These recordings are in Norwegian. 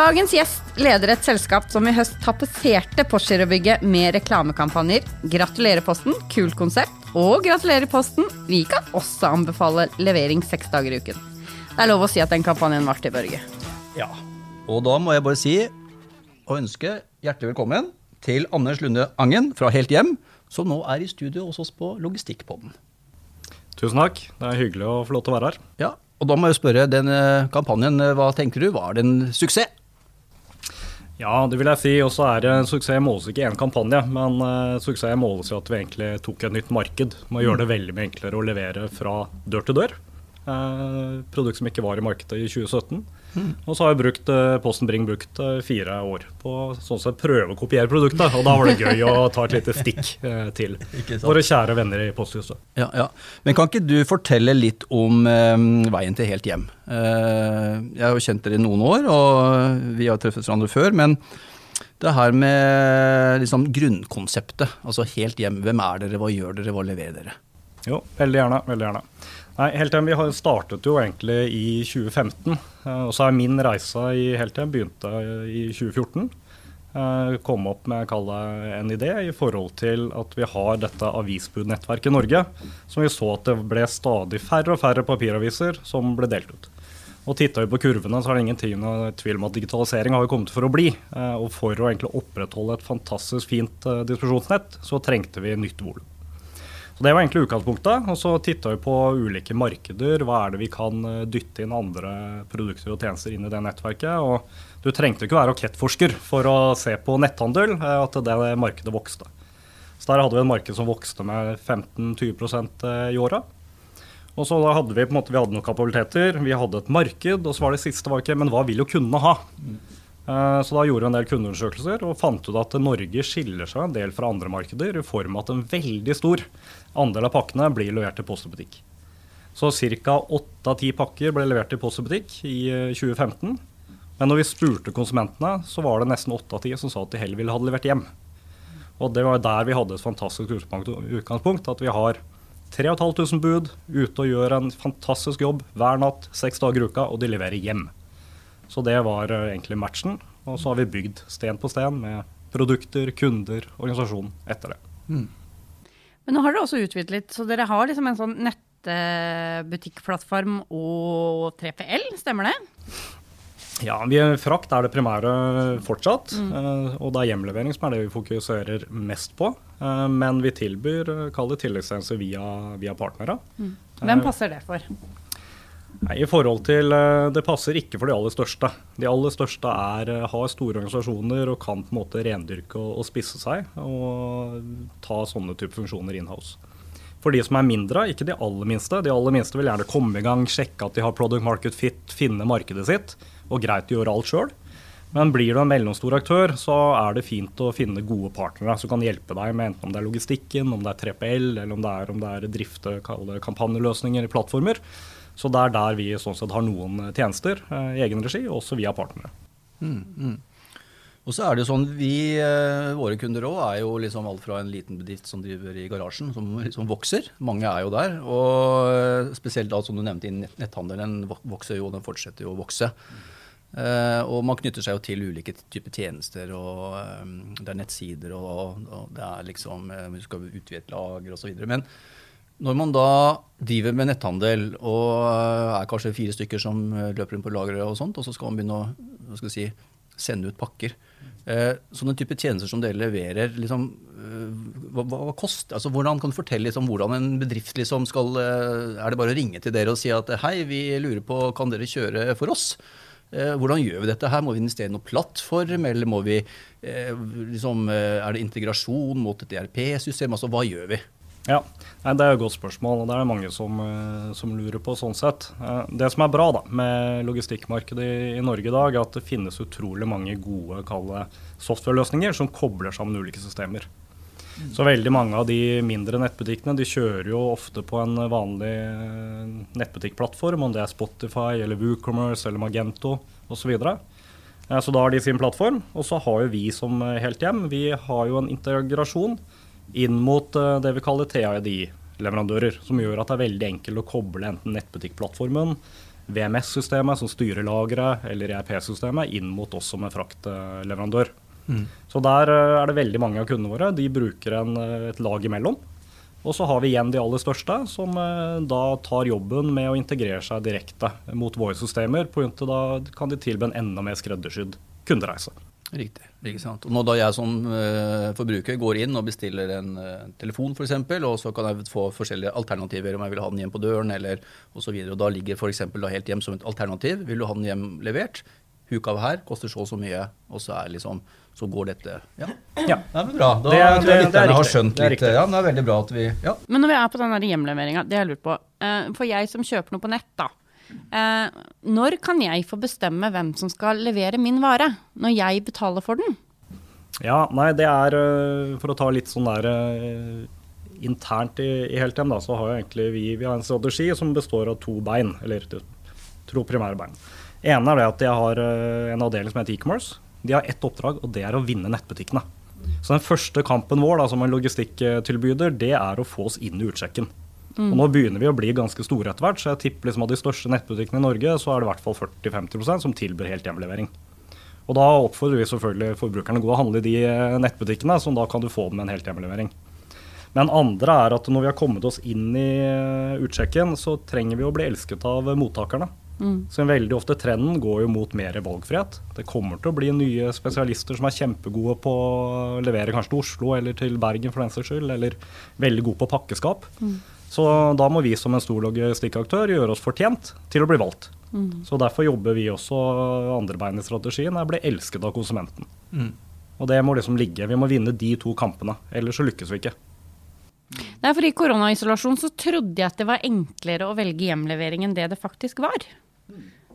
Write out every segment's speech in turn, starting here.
Dagens gjest leder et selskap som i høst tapetserte Porsgirobygget med reklamekampanjer. Gratulerer, Posten, kult konsept. Og gratulerer, Posten, vi kan også anbefale levering seks dager i uken. Det er lov å si at den kampanjen varte i Børge. Ja. Og da må jeg bare si og ønske hjertelig velkommen til Anders Lunde Angen fra Helt Hjem, som nå er i studio hos oss på Logistikkpodden. Tusen takk. Det er hyggelig å få lov til å være her. Ja, og da må jeg spørre, den eh, kampanjen, eh, hva tenker du? Var det en suksess? Ja, det vil jeg si. Og så er det suksess måles ikke i én kampanje, men uh, suksess måles jo at vi egentlig tok et nytt marked. Med å gjøre det veldig mye enklere å levere fra dør til dør. Uh, produkt som ikke var i markedet i 2017. Mm. Og så har jeg brukt uh, Posten Bring brukt uh, fire år på sånn sett prøve å kopiere produktet. Og da var det gøy å ta et lite stikk uh, til våre kjære venner i Posthuset. Ja, ja. Men kan ikke du fortelle litt om veien til Helt hjem? jeg har jo kjent dere i noen år, og vi har truffet hverandre før. men det her med liksom grunnkonseptet, altså helt hjem. Hvem er dere, hva gjør dere, hva leverer dere? Jo, veldig gjerne. Veldig gjerne. Nei, Helthjem vi har startet jo egentlig i 2015. Eh, og så er min reise i Helthjem begynte i 2014. Eh, kom opp med kalle en idé i forhold til at vi har dette avisbudnettverket i Norge. Som vi så at det ble stadig færre og færre papiraviser som ble delt ut. Og Titta vi på kurvene, så er det ingen tvil om at digitalisering har kommet for å bli. Eh, og for å egentlig opprettholde et fantastisk fint distribusjonsnett, så trengte vi nytt volum. Så Det var egentlig utgangspunktet. Og så titta vi på ulike markeder. Hva er det vi kan eh, dytte inn andre produkter og tjenester inn i det nettverket. Og du trengte ikke være rakettforsker for å se på netthandel, eh, at det markedet vokste. Så der hadde vi en marked som vokste med 15-20 eh, i åra. Og så hadde vi på en måte, vi hadde noen kapabiliteter, vi hadde et marked, og så var det siste var ikke Men hva vil jo kundene ha? Eh, så da gjorde vi en del kundeundersøkelser og fant ut at Norge skiller seg en del fra andre markeder i form av at en veldig stor andel av pakkene blir levert til post og butikk. Så ca. åtte av ti pakker ble levert til post og butikk i 2015. Eh, Men når vi spurte konsumentene, så var det nesten åtte av ti som sa at de heller ville ha det levert hjem. Og det var der vi hadde et fantastisk utgangspunkt. At vi har 3500 bud ute og gjør en fantastisk jobb hver natt, seks dager i uka, og de leverer hjem. Så det var eh, egentlig matchen. Og så har vi bygd sten på sten med produkter, kunder, organisasjon etter det. Mm. Men nå har dere også utvidet litt, så dere har liksom en sånn nettbutikkplattform og 3PL, stemmer det? Ja, vi, frakt er det primære fortsatt. Mm. Uh, og det er hjemlevering som er det vi fokuserer mest på. Uh, men vi tilbyr kall det tilleggstjenester via, via partnere. Mm. Hvem passer det for? Nei, i forhold til, eh, Det passer ikke for de aller største. De aller største er, eh, har store organisasjoner og kan på en måte rendyrke og, og spisse seg og ta sånne type funksjoner in-house. For de som er mindre, ikke de aller minste. De aller minste vil gjerne komme i gang, sjekke at de har product market fit, finne markedet sitt, og greit å gjøre alt sjøl. Men blir du en mellomstor aktør, så er det fint å finne gode partnere som kan hjelpe deg med enten om det er logistikken, om det er 3PL, eller om det er, om det er drifte kampanjeløsninger plattformer. Så det er der vi sånn sett har noen tjenester eh, i egen regi, også via partnere. Mm, mm. Og så er det jo sånn, vi, eh, Våre kunder òg er jo liksom alt fra en liten bedrift som driver i garasjen, som som vokser. Mange er jo der. Og eh, spesielt da, som du nevnte, netthandelen vokser jo, den fortsetter jo å vokse. Uh, og man knytter seg jo til ulike typer tjenester, og um, det er nettsider, og, og det er liksom uh, Du skal utvide et lager osv. Men når man da driver med netthandel og eh, er kanskje fire stykker som eh, løper inn på lageret, og sånt, og så skal man begynne å si, sende ut pakker. Eh, sånne type tjenester som dere leverer, liksom, hva, hva, koster altså, Hvordan kan du fortelle liksom, hvordan en bedrift liksom, skal Er det bare å ringe til dere og si at hei, vi lurer på, kan dere kjøre for oss? Hvordan gjør vi dette her? Må vi investere i noen plattform, eller vi liksom, Er det integrasjon mot et ERP-system? Altså, hva gjør vi? Ja, Nei, Det er et godt spørsmål, og det er det mange som, eh, som, lurer på. sånn sett. Eh, det som er bra da, med logistikkmarkedet i, i, Norge i dag, er at det finnes utrolig mange gode software-løsninger som kobler sammen ulike systemer. Mm. Så veldig mange av de mindre nettbutikkene de kjører jo ofte på en vanlig eh, nettbutikkplattform, om det er Spotify eller WooCommerce eller Magento osv. Så, så da har de sin plattform. Og så har jo vi som Helt Hjem vi har jo en integrasjon inn mot eh, det vi kaller TID-leverandører, som gjør at det er veldig enkelt å koble enten nettbutikkplattformen, VMS-systemet som styrer lageret, eller ERP-systemet, inn mot oss som en fraktleverandør. Mm. Så der eh, er det veldig mange av kundene våre. De bruker en, eh, et lag imellom. Og så har vi igjen de aller største, som da tar jobben med å integrere seg direkte mot våre systemer. På Da kan de tilby en enda mer skreddersydd kundereise. Riktig. Ikke sant? Og nå da jeg som uh, forbruker går inn og bestiller en uh, telefon f.eks., og så kan jeg få forskjellige alternativer om jeg vil ha den hjem på døren eller osv. Da ligger f.eks. helt hjem som et alternativ. Vil du ha den hjem levert? Huk av her, koster så og så mye, og så, liksom, så går dette Ja. ja. Det er bra. Da det, er, tror jeg lytterne har skjønt. Det litt. ja, det er veldig bra at vi ja. Men når vi er på den hjemleveringa, det jeg lurer på uh, For jeg som kjøper noe på nett, da. Uh, når kan jeg få bestemme hvem som skal levere min vare? Når jeg betaler for den? Ja, nei, det er uh, For å ta litt sånn der internt i, i Heltem, da, så har jo egentlig vi, vi har en strategi som består av to bein, eller to primære bein ene er det at jeg har eh, en avdeling som heter e-commerce. De har ett oppdrag, og det er å vinne nettbutikkene. Så den første kampen vår da, som en logistikktilbyder, det er å få oss inn i utsjekken. Mm. Og nå begynner vi å bli ganske store etter hvert, så jeg tipper liksom av de største nettbutikkene i Norge, så er det i hvert fall 40-50% som tilbyr helt hjemlevering. Og da oppfordrer vi selvfølgelig forbrukerne å gå og handle i de eh, nettbutikkene, som da kan du få med en helt hjemlevering. Men andre er at når vi har kommet oss inn i eh, utsjekken, så trenger vi å bli elsket av mottakerne. Mm. Så veldig ofte trenden går jo mot mer valgfrihet. Det kommer til å bli nye spesialister som er kjempegode på å levere kanskje til Oslo eller til Bergen for den saks skyld, eller veldig gode på pakkeskap. Mm. Så da må vi som en stor logistikkaktør gjøre oss fortjent til å bli valgt. Mm. Så derfor jobber vi også andre bein i strategien, er å bli elsket av konsumenten. Mm. Og det må liksom ligge. Vi må vinne de to kampene, ellers så lykkes vi ikke. Nei, for I koronaisolasjon så trodde jeg at det var enklere å velge hjemlevering enn det det faktisk var.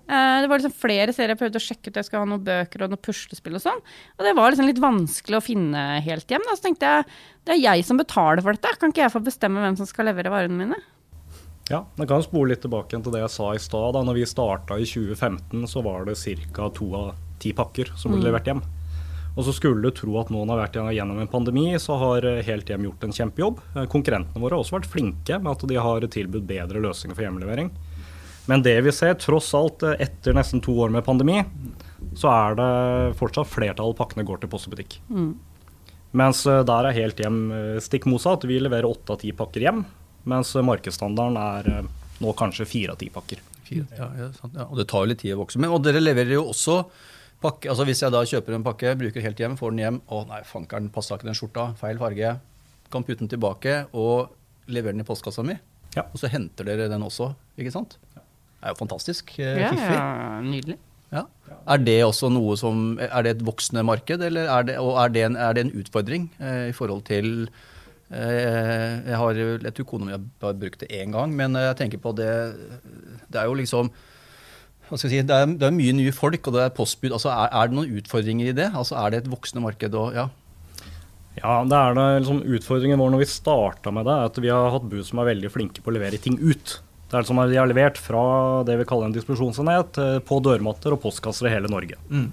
Uh, det var liksom flere serier jeg prøvde å sjekke ut. Jeg skal ha noen bøker og noen puslespill og sånn. Og det var liksom litt vanskelig å finne helt hjem. Da. Så tenkte jeg det er jeg som betaler for dette. Kan ikke jeg få bestemme hvem som skal levere varene mine? Ja, jeg kan spole litt tilbake til det jeg sa i stad. Da når vi starta i 2015, så var det ca. to av ti pakker som ble mm. levert hjem. Og så skulle du tro at noen har vært gjennom en pandemi, så har Helt Hjem gjort en kjempejobb. Eh, konkurrentene våre har også vært flinke med at de har tilbudt bedre løsninger for hjemlevering. Men det vi ser, tross alt eh, etter nesten to år med pandemi, så er det fortsatt flertall av pakkene går til post og butikk. Mm. Mens eh, der er helt hjem eh, stikk motsatt. Vi leverer åtte av ti pakker hjem, mens markedsstandarden er nå kanskje fire av ti pakker. Fire, ja, ja, sant, ja. Og det tar jo litt tid å vokse. Men, og dere leverer jo også pakke. altså Hvis jeg da kjøper en pakke, bruker helt hjem, får den hjem Å nei, fankeren, passa ikke den skjorta. Feil farge. Kan putte den tilbake og levere den i postkassa mi. Ja. Og så henter dere den også, ikke sant? Er jo fantastisk eh, ja, fiffig. Ja, nydelig. Ja. Er det også noe som, er det et voksende marked, eller er det, og er det en, er det en utfordring eh, i forhold til eh, Jeg har jeg tror kona mi har brukt det én gang, men jeg tenker på det Det er jo liksom hva skal jeg si, det er, det er mye nye folk, og det er postbud. altså er, er, det noen utfordringer i det? Altså Er det et voksende marked? Og, ja. Ja, det er det liksom Utfordringen vår når vi starta med det, er at vi har hatt bud som er veldig flinke på å levere ting ut. Det er som de har levert fra det vi kaller en distribusjonsenhet eh, på dørmatter og postkasser i hele Norge. Mm.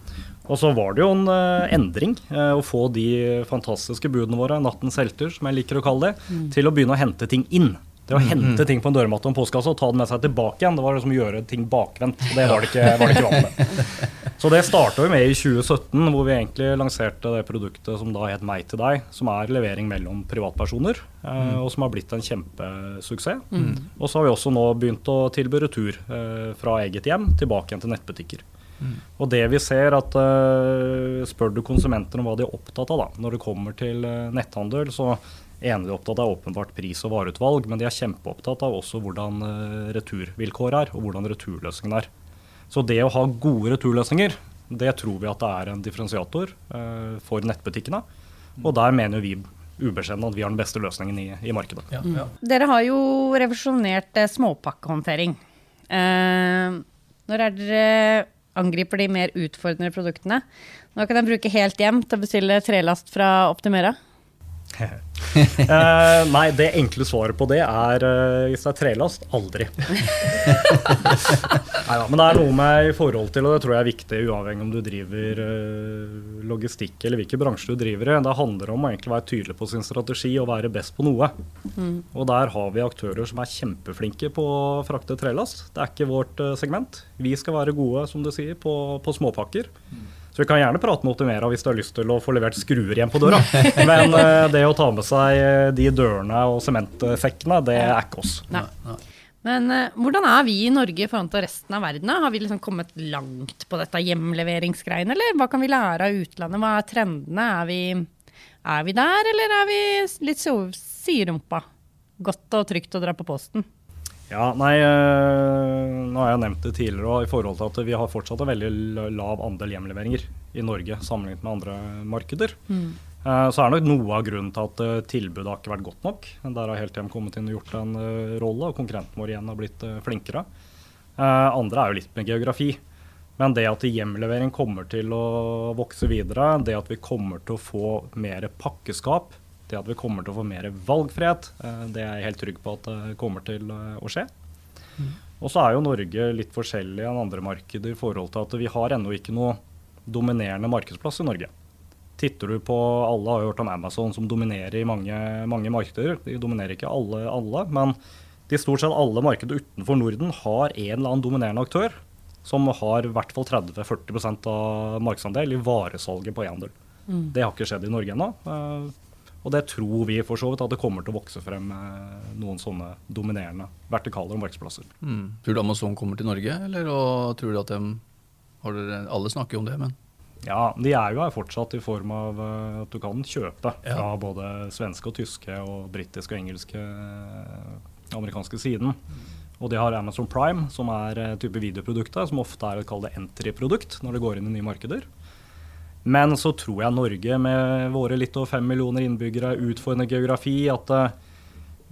Og så var det jo en uh, endring uh, å få de fantastiske budene våre, nattens helter, som jeg liker å kalle det, mm. til å begynne å hente ting inn. Det å mm, hente mm. ting på en dørmatte og en postkasse og ta det med seg tilbake igjen, det var liksom å gjøre ting bakvendt. Det var det ikke, var det ikke vant med. Så det starta vi med i 2017, hvor vi egentlig lanserte det produktet som da het Meg til deg, som er levering mellom privatpersoner, eh, mm. og som har blitt en kjempesuksess. Mm. Og så har vi også nå begynt å tilby retur eh, fra eget hjem tilbake igjen til nettbutikker. Mm. Og det vi ser at uh, Spør du konsumentene om hva de er opptatt av da, når det kommer til uh, netthandel, så ene de er opptatt av åpenbart pris og vareutvalg, men de er kjempeopptatt av også hvordan returvilkåret returvilkår er, og hvordan returløsningen er. Så det å ha gode returløsninger, det tror vi at det er en differensiator for nettbutikkene. Og der mener vi ubeskjedent at vi har den beste løsningen i, i markedet. Ja, ja. Mm. Dere har jo revisjonert småpakkehåndtering. når er dere angriper de mer utfordrende produktene. Nå kan jeg bruke helt hjem til å bestille trelast fra Optimera. Eh, nei, det enkle svaret på det er eh, hvis det er trelast aldri. Neida, men det er noe med i forhold til, og det tror jeg er viktig uavhengig om du driver uh, logistikk eller hvilken bransje du driver i. Det handler om å egentlig være tydelig på sin strategi og være best på noe. Og der har vi aktører som er kjempeflinke på å frakte trelast. Det er ikke vårt uh, segment. Vi skal være gode, som du sier, på, på småpakker. Så vi kan gjerne prate med Optimera hvis du har lyst til å få levert skruer hjem på døra. Men eh, det å ta med seg eh, de dørene og sementsekkene, det er ikke oss. Nei. Men eh, hvordan er vi i Norge i forhold til resten av verden? Har vi liksom kommet langt på dette hjemleveringsgreiene, eller hva kan vi lære av utlandet? Hva er trendene? Er vi, er vi der, eller er vi litt siderumpa? Godt og trygt å dra på posten. Ja, nei, eh, nå har jeg nevnt det tidligere òg, i forhold til at vi har fortsatt en veldig lav andel hjemleveringer i Norge sammenlignet med andre markeder. Mm. Så er det nok noe av grunnen til at eh, tilbudet har ikke vært godt nok. Der har Helthjem kommet inn og gjort en eh, rolle, og konkurrenten vår igjen har blitt eh, flinkere. Eh, Andre er jo litt med geografi. Men det at hjemlevering kommer til å vokse videre, det at vi kommer til å få mer pakkeskap, det at vi kommer til å få mer valgfrihet, eh, det er jeg helt trygg på at det kommer til eh, å skje. Og så er jo Norge litt forskjellig enn andre markeder i forhold til at vi har ennå ikke noe dominerende markedsplass i Norge. Titter du på Alle har jo hørt om Amazon som dominerer i mange, mange markeder. De dominerer ikke alle, alle, men de stort sett alle markeder utenfor Norden har en eller annen dominerende aktør som har i hvert fall 30-40% av markedsandel i varesalget på e-handel. Det har ikke skjedd i Norge ennå. Og det tror vi for så vidt at det kommer til å vokse frem eh, noen sånne dominerende vertikale markedsplasser. Mm. Tror du Amazon kommer til Norge, eller og tror du at de har dere, Alle snakker jo om det, men Ja, de er jo her fortsatt i form av eh, at du kan kjøpe Ja. fra både svenske og tyske og britiske og engelske eh, amerikanske siden. Og de har Amazon Prime, som er type videoproduktet, som ofte er å kalle det entry-produkt når det går inn i nye markeder. Men så tror jeg Norge med våre litt over fem millioner innbyggere, utfordrende geografi, at eh,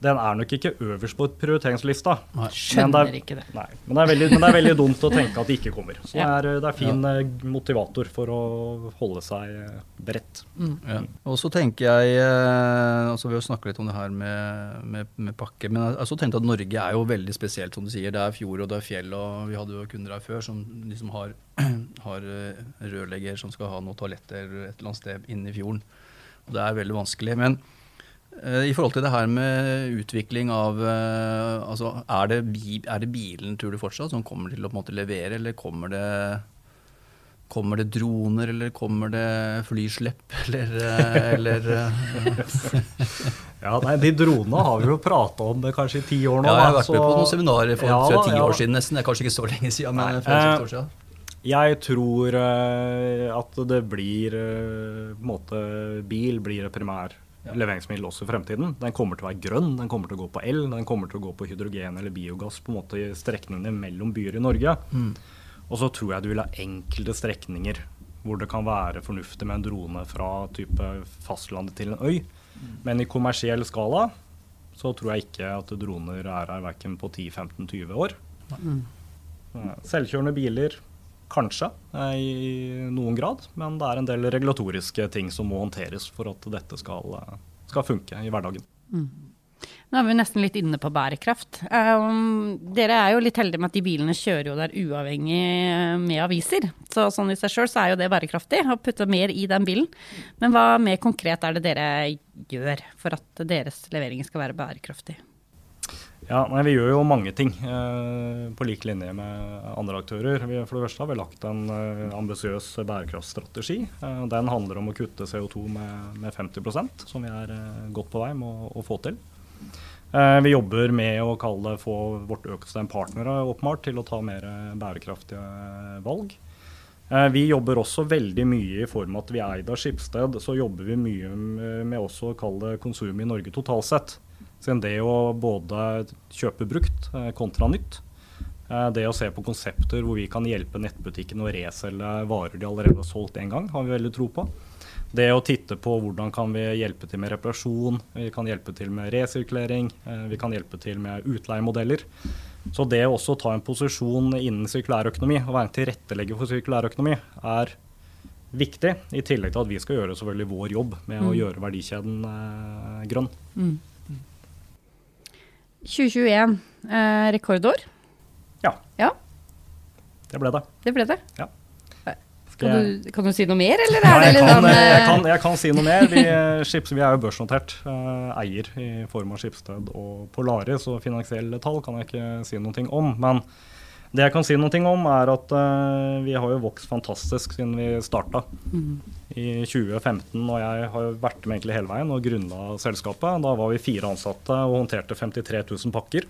den er nok ikke øverst på prioriteringslista. Nei. Men det Skjønner er- ikke det. Nei, men det, er veldig, men det er veldig dumt å tenke at det ikke kommer. Så Ja. det er, det er fin ja. motivator for å holde seg bredt. Mm. Ja. Og så tenker jeg eh, altså Vi har snakket litt om det her med, med, med pakke, men jeg så tenkte at Norge er jo veldig spesielt, som du sier. Det er fjord og det er fjell, og vi hadde jo kunder her før som liksom har, har eh, rørlegger som skal ha noen toaletter et eller annet sted inne i fjorden. Og det er veldig vanskelig. Men eh, i forhold til det her med utvikling av eh, altså er det, er det bilen, tror du fortsatt, som kommer til å måte levere, eller kommer det Kommer det droner, eller kommer det flyslepp, eller, eh, eller eh, Ja, nei, De dronene har vi jo prata om det kanskje i ti år nå. Ja, jeg har vært vært med på noen seminarer for, Ja ti ja år siden nesten. Det er kanskje ikke så lenge siden, men eh, år siden. Jeg tror eh, at det blir eh, på en måte, Bil blir et leveringsmiddel også i fremtiden. Den kommer til å være grønn, den kommer til å gå på el, den kommer til å gå på hydrogen eller biogass på en måte i strekningene mellom byer i Norge. Mm. Og så tror jeg du vil ha enkelte strekninger hvor det kan være fornuftig med en drone fra type fastlandet til en øy. Men i kommersiell skala så tror jeg ikke at droner er her verken på 10-15-20 år. Mm. Selvkjørende biler, kanskje, eh, i noen grad. Men det er en del regulatoriske ting som må håndteres for at dette skal, eh, skal funke i hverdagen. Nå er vi nesten litt inne på bærekraft. Um, dere er jo litt heldige med at de bilene kjører jo der uavhengig eh, med aviser. Så sånn i seg sjøl så er jo det bærekraftig, å putte mer i den bilen. Men hva mer konkret er det dere gjør for at deres leveringer skal være bærekraftig? Ja, nei, Vi gjør jo mange ting eh, på lik linje med andre aktører. Vi, for det første har vi lagt en eh, ambisiøs bærekraftstrategi. Eh, den handler om å kutte CO2 med, med 50% som vi er eh, godt på vei med å, å få til. Eh, vi jobber med å kalle få vårt økosystem partnere oppmalt til å ta mer eh, bærekraftige valg. Eh, Vi jobber også veldig mye i form av at vi er eid av Skipsted. Så jobber vi mye med også å kalle det konsum i Norge totalt sett. Siden det å både kjøpe brukt eh, kontra nytt, eh, det å se på konsepter hvor vi kan hjelpe nettbutikken å reselge varer de allerede har solgt én gang, har vi veldig tro på. Det å titte på hvordan kan vi hjelpe til med reparasjon, vi kan hjelpe til med resirkulering, eh, vi kan hjelpe til med utleiemodeller. Så det å også ta en posisjon innen sirkulærøkonomi og være en tilrettelegger for sirkulærøkonomi er viktig. I tillegg til at vi skal gjøre selvfølgelig vår jobb med å gjøre verdikjeden eh, grønn. 2021, eh, rekordår. Ja, Ja, det ble det. det ble det. Ja. Kan du, kan du si noe mer, eller er det jeg, litt kan, sånn jeg, eh, kan, jeg kan si noe mer. Vi, eh, Skips, vi er jo børsnotert eh, eier i form av Skipsted og Polaris, så finansielle tall kan jeg ikke si noe om. Men det jeg kan si noe om, er at uh, vi har jo vokst fantastisk siden vi starta i 2015. Og jeg har jo vært med egentlig hele veien og grunna selskapet. Da var vi fire ansatte og håndterte 53 000 pakker.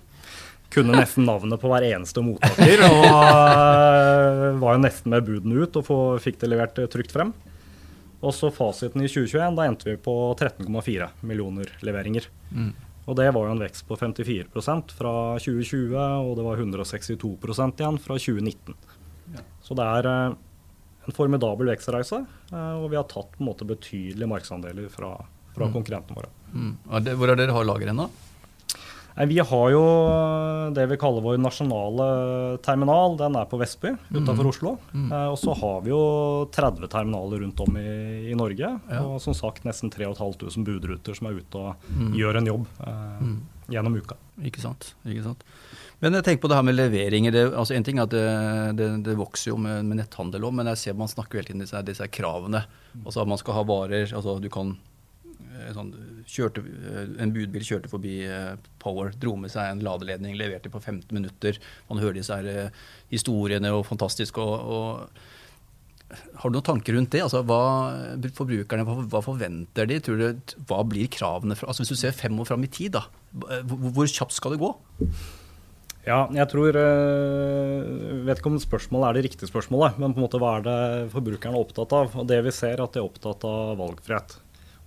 Kunne nesten navnet på hver eneste mottaker. Og uh, var jo nesten med budene ut og få, fikk det levert trygt frem. Og så fasiten i 2021, da endte vi på 13,4 millioner leveringer. Og det var jo en vekst på 54% fra 2020, og det var 162% igjen fra 2019. Så det er eh, en formidabel vekstreise, eh, og vi har tatt på en måte betydelige markedsandeler fra, fra konkurrentene våre. Mm. Ja, det, hvor er dere har lager? Nei, Vi har jo det vi kaller vår nasjonale terminal. Den er på Vestby utenfor Oslo. Mm. og så har vi jo 30 terminaler rundt om i, i Norge. Ja. Og som sagt nesten 3500 budruter som er ute og gjør en jobb eh, gjennom uka. Ikke sant. ikke sant. Men jeg tenker på det her med leveringer. Det, altså en ting er at det, det, det vokser jo med, med netthandel òg, men jeg ser man snakker hele tiden om disse, disse kravene. Altså at man skal ha varer altså du kan eh, sånn, kjørte, eh, En budbil kjørte forbi eh, Power, dro med seg en ladeledning, leverte på 15 minutter. Man hører disse her, eh, historiene og fantastisk. Og, og, har du noen tanker rundt det? Altså, hva, forbrukerne, hva, forventer de? Du, hva blir kravene? Fra, altså, hvis du ser fem år fram i tid, da, hvor, hvor kjapt skal det gå? Ja, jeg tror vet ikke om spørsmålet er det riktige spørsmålet, men på en måte hva er det forbrukerne er opptatt av? Og det vi ser, er at de er opptatt av valgfrihet.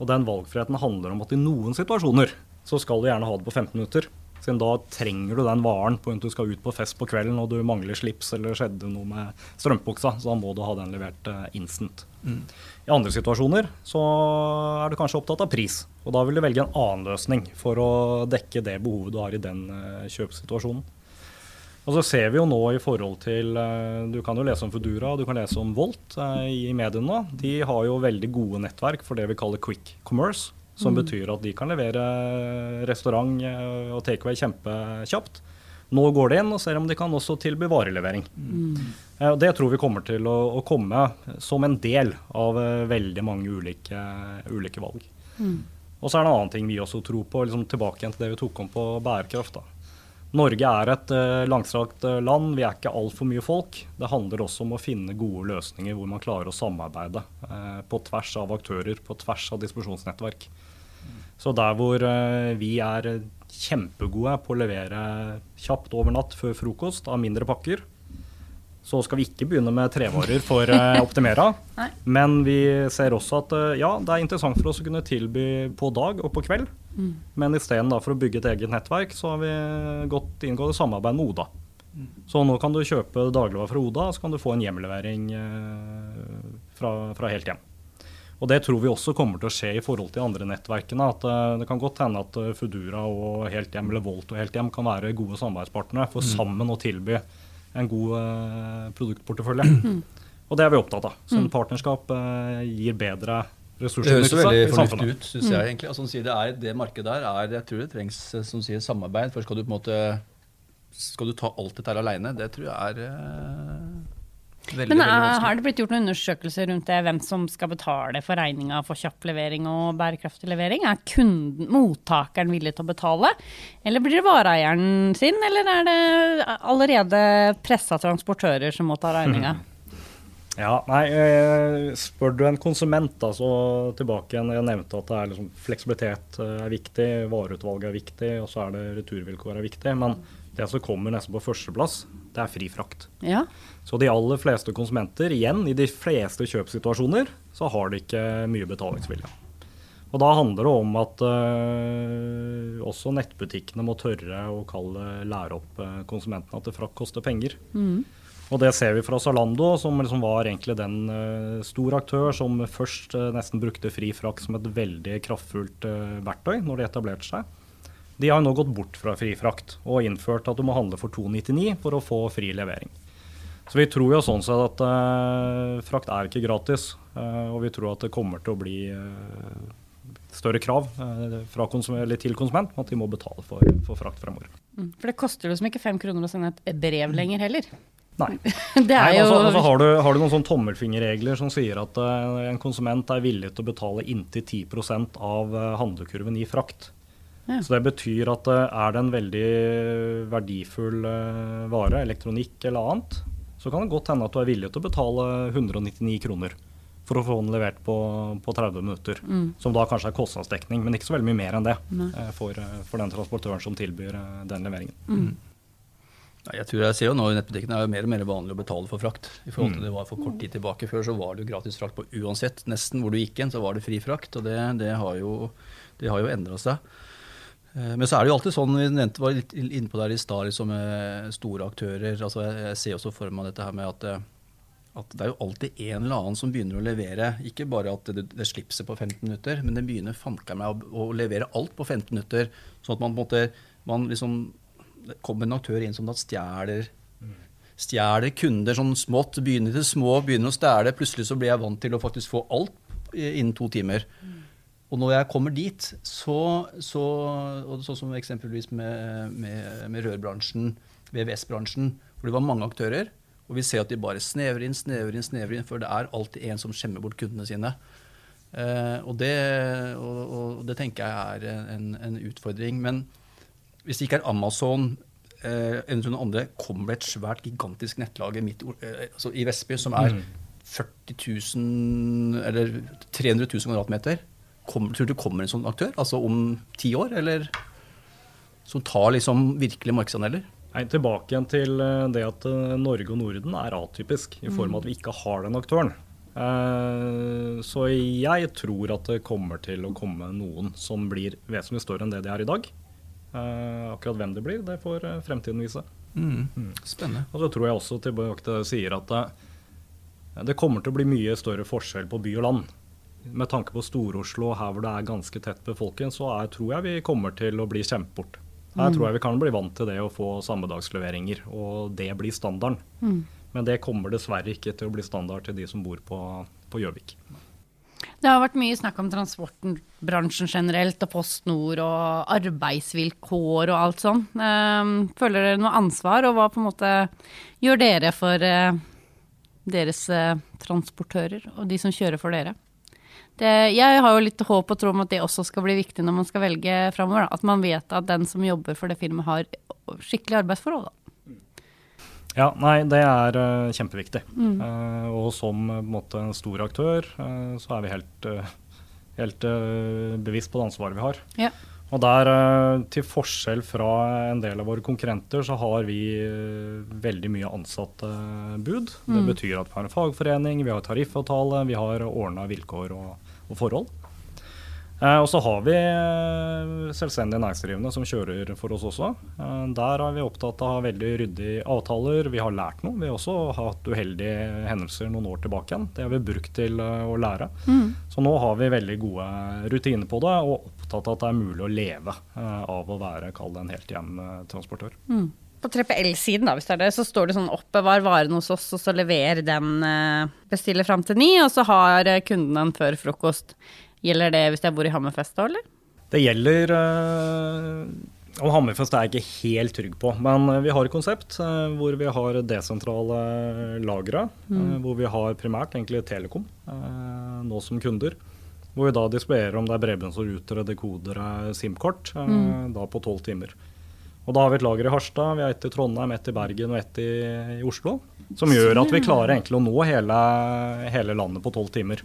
Og den valgfriheten handler om at i noen situasjoner så skal du gjerne ha det på 15 minutter. Siden da trenger du den varen på at du skal ut på fest på kvelden og du mangler slips eller skjedde noe med strømpebuksa, så da må du ha den levert instant. instant. I andre situasjoner så er du kanskje opptatt av pris, og da vil du velge en annen løsning for å dekke det behovet du har i den kjøpsituasjonen. kjøpssituasjonen. Og så ser vi jo nå i forhold til eh, Du kan jo lese om Foodora du kan lese om Volt eh, i mediene nå. De har jo veldig gode nettverk for det vi kaller quick commerce. Som betyr at de kan levere restaurant eh, og takeaway kjempekjapt. Nå går de inn og ser om de kan også tilby varelevering. Mm. Det tror vi kommer til å, å komme som en del av veldig mange ulike, ulike valg. Og så er det en annen ting vi også tror på, liksom tilbake igjen til det vi tok om på bærekraft. da. Norge er et uh, langstrakt eh, land, vi er ikke altfor mye folk. Det handler også om å finne gode løsninger hvor man klarer å samarbeide eh, på tvers av aktører, på tvers av distribusjonsnettverk. Så der hvor eh, vi er kjempegode på å levere kjapt over natt før frokost av mindre pakker, så skal vi ikke begynne med trevarer for eh, Optimera. Men vi ser også at eh, ja, det er interessant for oss å kunne tilby på dag og på kveld. Men istedenfor å bygge et eget nettverk, så har vi gått inngått et samarbeid med Oda. Så nå kan du kjøpe dagligvarer fra Oda, så kan du få en hjemlevering eh, fra, fra helt hjem. Og det tror vi også kommer til å skje i forhold til andre nettverkene. At det kan godt hende at Fudura Foodora og Helt Hjem eller Volt og Helt Hjem kan være gode samarbeidspartnere for sammen å tilby en god eh, produktportefølje. Og det er vi opptatt av. Så en partnerskap eh, gir bedre Det høres veldig fornuftig ut, syns jeg egentlig. Altså, det, er, det markedet der er Jeg tror det trengs eh, som sier, samarbeid. For skal du på en måte Skal du ta alt dette her aleine, det tror jeg er veldig, Men veldig er, har det blitt gjort noen undersøkelser rundt det, hvem som skal betale for regninga for kjapp levering og bærekraftig levering? Er kunden, mottakeren villig til å betale, eller blir det vareeieren sin, eller er det allerede pressa transportører som må ta regninga? Ja, nei, eh, Spør du en konsument, da, så tilbake igjen. Jeg nevnte at det er liksom, fleksibilitet eh, er viktig, vareutvalget er viktig, og så er det returvilkår er viktig. Men det som kommer nesten på førsteplass, det er fri frakt. Ja. Så de aller fleste konsumenter, igjen i de fleste kjøpssituasjoner, så har de ikke mye betalingsvilje. Og da handler det om at uh, også nettbutikkene må tørre å kalle, lære opp øh, konsumentene at det frakt koster penger. Og det ser vi fra Zalando, som liksom var egentlig den uh, stor aktør som først uh, nesten brukte fri frakt som et veldig kraftfullt uh, verktøy når de etablerte seg. De har nå gått bort fra fri frakt og innført at du må handle for 299 for å få fri levering. Så vi tror jo sånn sett at eh, frakt er ikke gratis. Eh, og vi tror at det kommer til å bli eh, større krav fra konsum til konsument at de må betale for, for frakt fremover. Mm. For det koster liksom ikke fem kroner å sende et brev lenger heller. Nei. Det Nei, altså, altså har, du, har du noen sånne tommelfingerregler som sier at uh, en konsument er villig til å betale inntil 10 av uh, handlekurven i frakt? Ja. Så det betyr at uh, er det en veldig verdifull vare, elektronikk eller annet, så kan det godt hende at du er villig til å betale 199 kroner for å få den levert på, på 30 minutter. Mm. Som da kanskje er kostnadsdekning, men ikke så veldig mye mer enn det Nei. for, for, den transportøren som tilbyr den leveringen. Mm. Nei, Jeg tror jeg ser jo nå i nettbutikkene er det mer og mer vanlig å betale for frakt. I forhold til Mm. det var for kort tid tilbake. Før så var det jo gratis frakt på uansett. Nesten hvor du gikk hen, så var det fri frakt. Og det, det har jo, det har jo endra seg. Eh, Men så er det jo alltid sånn, vi nevnte var litt inne på der i stad, liksom store aktører. altså jeg, ser også for meg dette her med at, eh, at det er jo alltid en eller annen som begynner å levere. Ikke bare at det, det slipser på 15 minutter, men det begynner fanker meg å, å levere alt på 15 minutter. Sånn at man på en måte man liksom det kommer en aktør inn som da stjeler stjeler kunder sånn smått. Begynner til små, begynner å stjele. Plutselig så blir jeg vant til å faktisk få alt innen to timer. Og når jeg kommer dit, så, så og Sånn som eksempelvis med, med, med rørbransjen, VVS-bransjen, hvor det var mange aktører. Og vi ser at de bare snevrer inn, snevrer inn, snevrer inn, for det er alltid en som skjemmer bort kundene sine. Eh, og, det, og, og det tenker jeg er en, en utfordring. Men hvis det ikke er Amazon eh, eller noen andre, kommer det et svært, gigantisk nettlager midt eh, altså i Vestby som er 40 000 eller 300 000 kvadratmeter. Kommer, tror du det kommer en sånn aktør altså om ti år, eller som tar liksom virkelig markedsandeler? Nei, Tilbake igjen til eh, det at eh, Norge og Norden er atypisk, i form av at vi ikke har den aktøren. Eh, Så jeg tror at det kommer til å komme noen som blir vesentlig større enn det de er i dag. Akkurat hvem det blir, det får fremtiden vise. Spennende. Og så tror jeg også tilbake til det sier at det, det kommer til å bli mye større forskjell på by og land. Med tanke på Stor-Oslo, her hvor det er ganske tett befolket, så er, tror jeg vi kommer til å bli kjempet bort. Her tror jeg vi kan bli vant til det å få sammedagsleveringer, og det blir standarden. Men det kommer dessverre ikke til å bli standard til de som bor på på Gjøvik. Det har vært mye snakk om transportbransjen generelt, og Post Nord og arbeidsvilkår og alt sånn. Føler dere noe ansvar, og hva på en måte gjør dere for eh, deres eh, transportører og de som kjører for dere? Det, jeg har jo litt håp og tro om at det også skal bli viktig når man skal velge framover. At man vet at den som jobber for det firmaet har skikkelig arbeidsforhold. Da. Ja, nei, det er uh, kjempeviktig. Eh, og som uh, måte, en stor aktør, så er vi helt, helt bevisst på det ansvaret vi har. Ja. Og der, eh, til forskjell fra en del av våre konkurrenter, så har vi eh, veldig mye ansatte bud. Det betyr at vi har en fagforening, vi har tariffavtale, vi har ordna vilkår og, og forhold. Eh, og så har vi selvstendig næringsdrivende som kjører for oss også. Eh, der er vi opptatt av å ha veldig ryddige avtaler. Vi har lært noe. Vi har også hatt uheldige hendelser noen år tilbake igjen. Det har vi brukt til eh, å lære. Så nå har vi veldig gode rutiner på det, og opptatt av at det er mulig å leve eh, av å være, kall det en helthjem-transportør. På 3PL-siden, da, hvis det er det, så står det sånn oppbevar varen hos oss, og så lever den eh, bestiller fram til ni, og så har eh, kunden den før frokost. Gjelder det hvis jeg bor i Hammerfest da, eller? Det gjelder og Om Hammerfest er jeg ikke helt trygg på, men eh, vi har et konsept eh, hvor vi har desentrale lagre. Mm. hvor vi har primært egentlig Telekom eh, nå som kunder. Hvor vi da displerer om det er bredbåndsrutere, dekodere, SIM-kort mm. da på tolv timer. Og da har vi et lager i Harstad, vi har ett i Trondheim, ett i Bergen og ett i, i Oslo. Som gjør at vi klarer egentlig å nå hele, hele landet på tolv timer.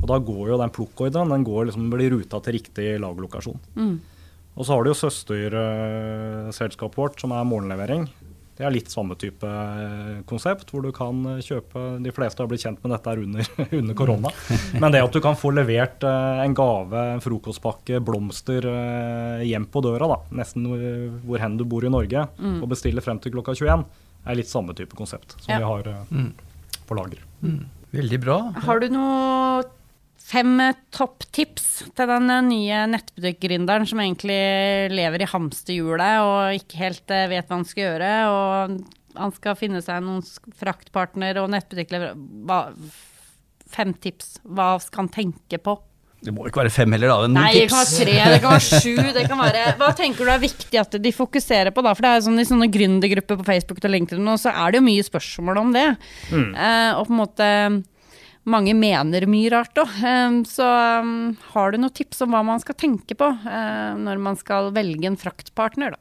Og da går jo den plukkordren den går liksom, blir ruta til riktig lagerlokasjon. Og så har du jo søsterselskapet vårt, som er morgenlevering. Det er litt samme type eh, konsept, hvor du kan eh, kjøpe De fleste har blitt kjent med dette under, under korona. Men det at du kan få levert eh, en gave, en frokostpakke, blomster hjem på døra, da, nesten hvor, hvor hen du bor i Norge, og bestille frem til klokka 21, er litt samme type konsept som Ja. vi har mm. på lager. Veldig bra. Har du noe fem eh, topptips til den eh, nye nettbutikkgründeren som egentlig lever i hamsterhjulet og ikke helt eh, vet hva han skal gjøre, og han skal finne seg noen fraktpartner og nettbutikkleverandør fem tips hva skal han tenke på? Det må ikke være fem heller, da. Noen Nei, det kan være tre, det kan være sju. Det kan være, hva tenker du er viktig at de fokuserer på, da? For det er jo sånn i sånne gründergrupper på Facebook og LinkedIn, og så er det jo mye spørsmål om det. Eh, og på en måte mange mener mye rart òg. Eh, så um, har du noen tips om hva man skal tenke på uh, når man skal velge en fraktpartner, da?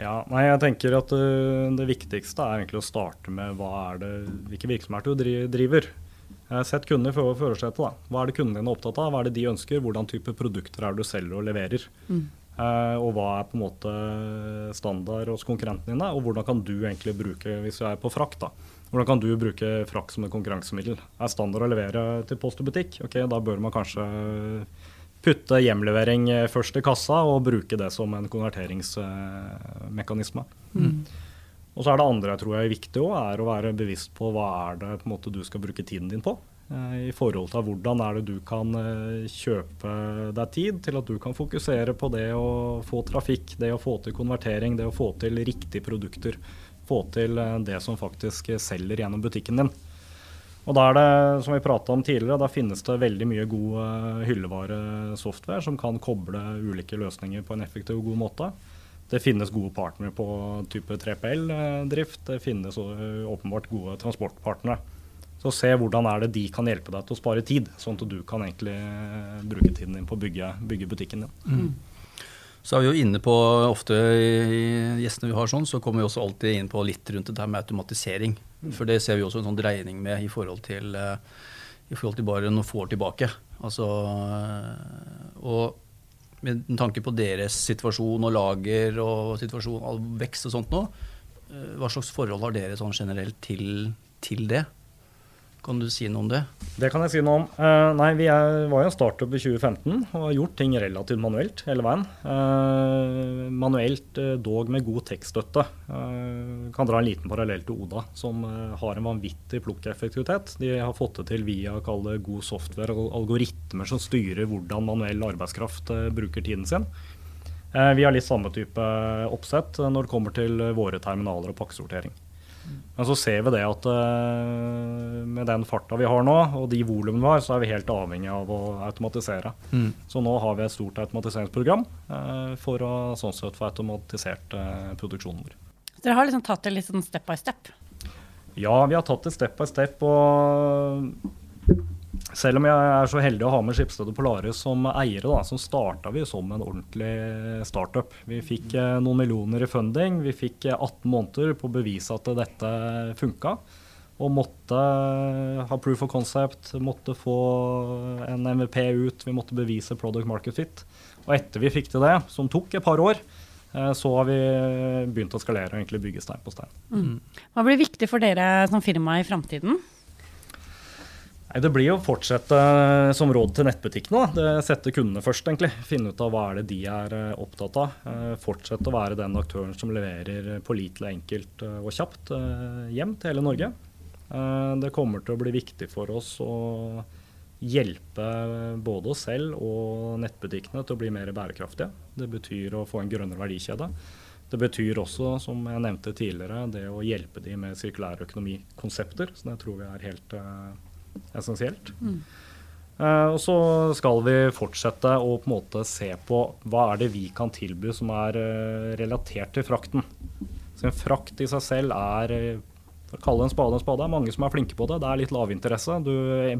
Ja, nei, jeg tenker at uh, Det viktigste er egentlig å starte med hva er det, hvilke virksomheter du dri- driver. Sett kunder for førersetet. Hva er det kundene dine er opptatt av? Hva er det de ønsker? Hvordan type produkter er det du selger og leverer? Eh, og hva er på en måte standard hos konkurrentene dine? Og hvordan kan du egentlig bruke, hvis du er på frakt, da, hvordan kan du bruke frakt som et konkurransemiddel? Er standard å levere til post og butikk? Ok, Da bør man kanskje putte hjemlevering eh, først i kassa og bruke det som en konverteringsmekanisme. Og så er det andre jeg tror er viktig også, er å være bevisst på hva er det måte du skal bruke tiden din på. eh, I forhold til hvordan er det du kan eh, kjøpe deg tid til at du kan fokusere på det å få trafikk, det å få til konvertering, det å få til riktige produkter. Få til eh, det som faktisk selger gjennom butikken din. Og da er det, som vi prata om tidligere, da finnes det veldig mye god hyllevaresoftware som kan koble ulike løsninger på en effektiv og god måte. Det finnes gode partnere på type 3PL-drift. Det finnes eh, åpenbart gode transportpartnere. Så se hvordan er det de kan hjelpe deg til å spare tid, sånn at du kan egentlig eh, bruke tiden din på å bygge, bygge butikken din. Så er vi jo inne på, ofte i gjestene vi har sånn, så kommer vi også alltid inn på litt rundt det her med automatisering. For det ser vi også en sånn dreining med i forhold til, eh, i forhold til bare noen få år tilbake. Altså, og med tanke på deres situasjon og lager og situasjon av vekst og sånt nå, eh, hva slags forhold har dere sånn generelt til, til det? Kan du si noe om det? Det kan jeg si noe om. Uh, nei, Vi er, var jo en startup i 2015 og har gjort ting relativt manuelt hele veien. Uh, manuelt eh, dog med god tekststøtte. Uh, kan dra en liten parallell til Oda, som har en vanvittig plukkeffektivitet. De har fått det til via det god software og algoritmer som styrer hvordan manuell arbeidskraft bruker tiden sin. Vi har litt samme type oppsett når det kommer til våre terminaler og pakkesortering. Men så ser vi det at eh, med den farta vi har nå, og de volumene vi har, så er vi helt avhengig av å automatisere. Så nå har vi et stort automatiseringsprogram eh, for å sånn sett få automatisert eh, produksjonen vår. Dere har liksom tatt det litt sånn step by step. Ja, vi har tatt det step by step. Og selv om jeg er så heldig å ha med Skipsted og Polaris som eiere, da, så starta vi som en ordentlig startup. Vi fikk eh, noen millioner i funding. Vi fikk eh, 18 måneder på å bevise at dette funka. Og måtte ha proof of concept, måtte få en MVP ut, vi måtte bevise product market fit. Og etter vi fikk til det, som tok et par år, eh, så har vi begynt å skalere og egentlig bygge stein på stein. Hva blir viktig for dere som firma i framtiden? Nei, Det blir å fortsette som råd til nettbutikkene. da. Sette kundene først, egentlig. Finne ut av hva er det de er eh, opptatt av. Eh, Fortsette å være den aktøren som leverer pålitelig, enkelt eh, og kjapt eh, hjem til hele Norge. Eh, Det kommer til å bli viktig for oss å hjelpe både oss selv og nettbutikkene til å bli mer bærekraftige. Det betyr å få en grønnere verdikjede. Det betyr også, som jeg nevnte tidligere, det å hjelpe de med sirkulære økonomikonsepter. Så det tror vi er helt essensielt. Eh, og så skal vi fortsette å på en måte se på hva er det vi kan tilby som er eh, relatert til frakten. Så en frakt i seg selv er eh, for å kalle en spade en spade. Det er mange som er flinke på det. Det er litt lavinteresse. Du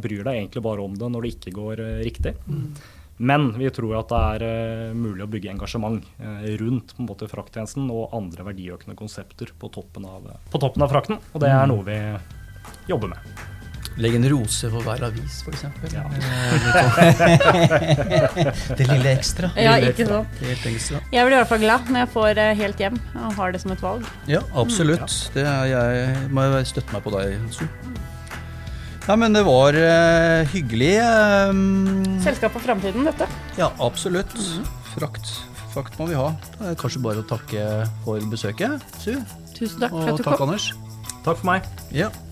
bryr deg egentlig bare om det når det ikke går riktig. riktig. Men vi tror at det er mulig å bygge engasjement rundt på en måte frakttjenesten og andre verdiøkende konsepter på toppen, av, på toppen av frakten. Og det er noe vi jobber med. Legg en rose for hver avis, f.eks. Ja. det lille ekstra. Ja, ikke sant. Helt. Jeg blir i hvert fall glad når jeg får eh, helt hjem og har det som et valg. Ja, absolutt. Det er jeg må jeg støtte meg på deg, Su. Ja, men det var uh, hyggelig. Um, Selskap for framtiden, dette. ja, absolutt. Frakt. Frakt må vi ha. Det er kanskje bare å takke for besøket, Su. Tusen takk for Og at du takk, kom. Anders. Takk for meg. Ja,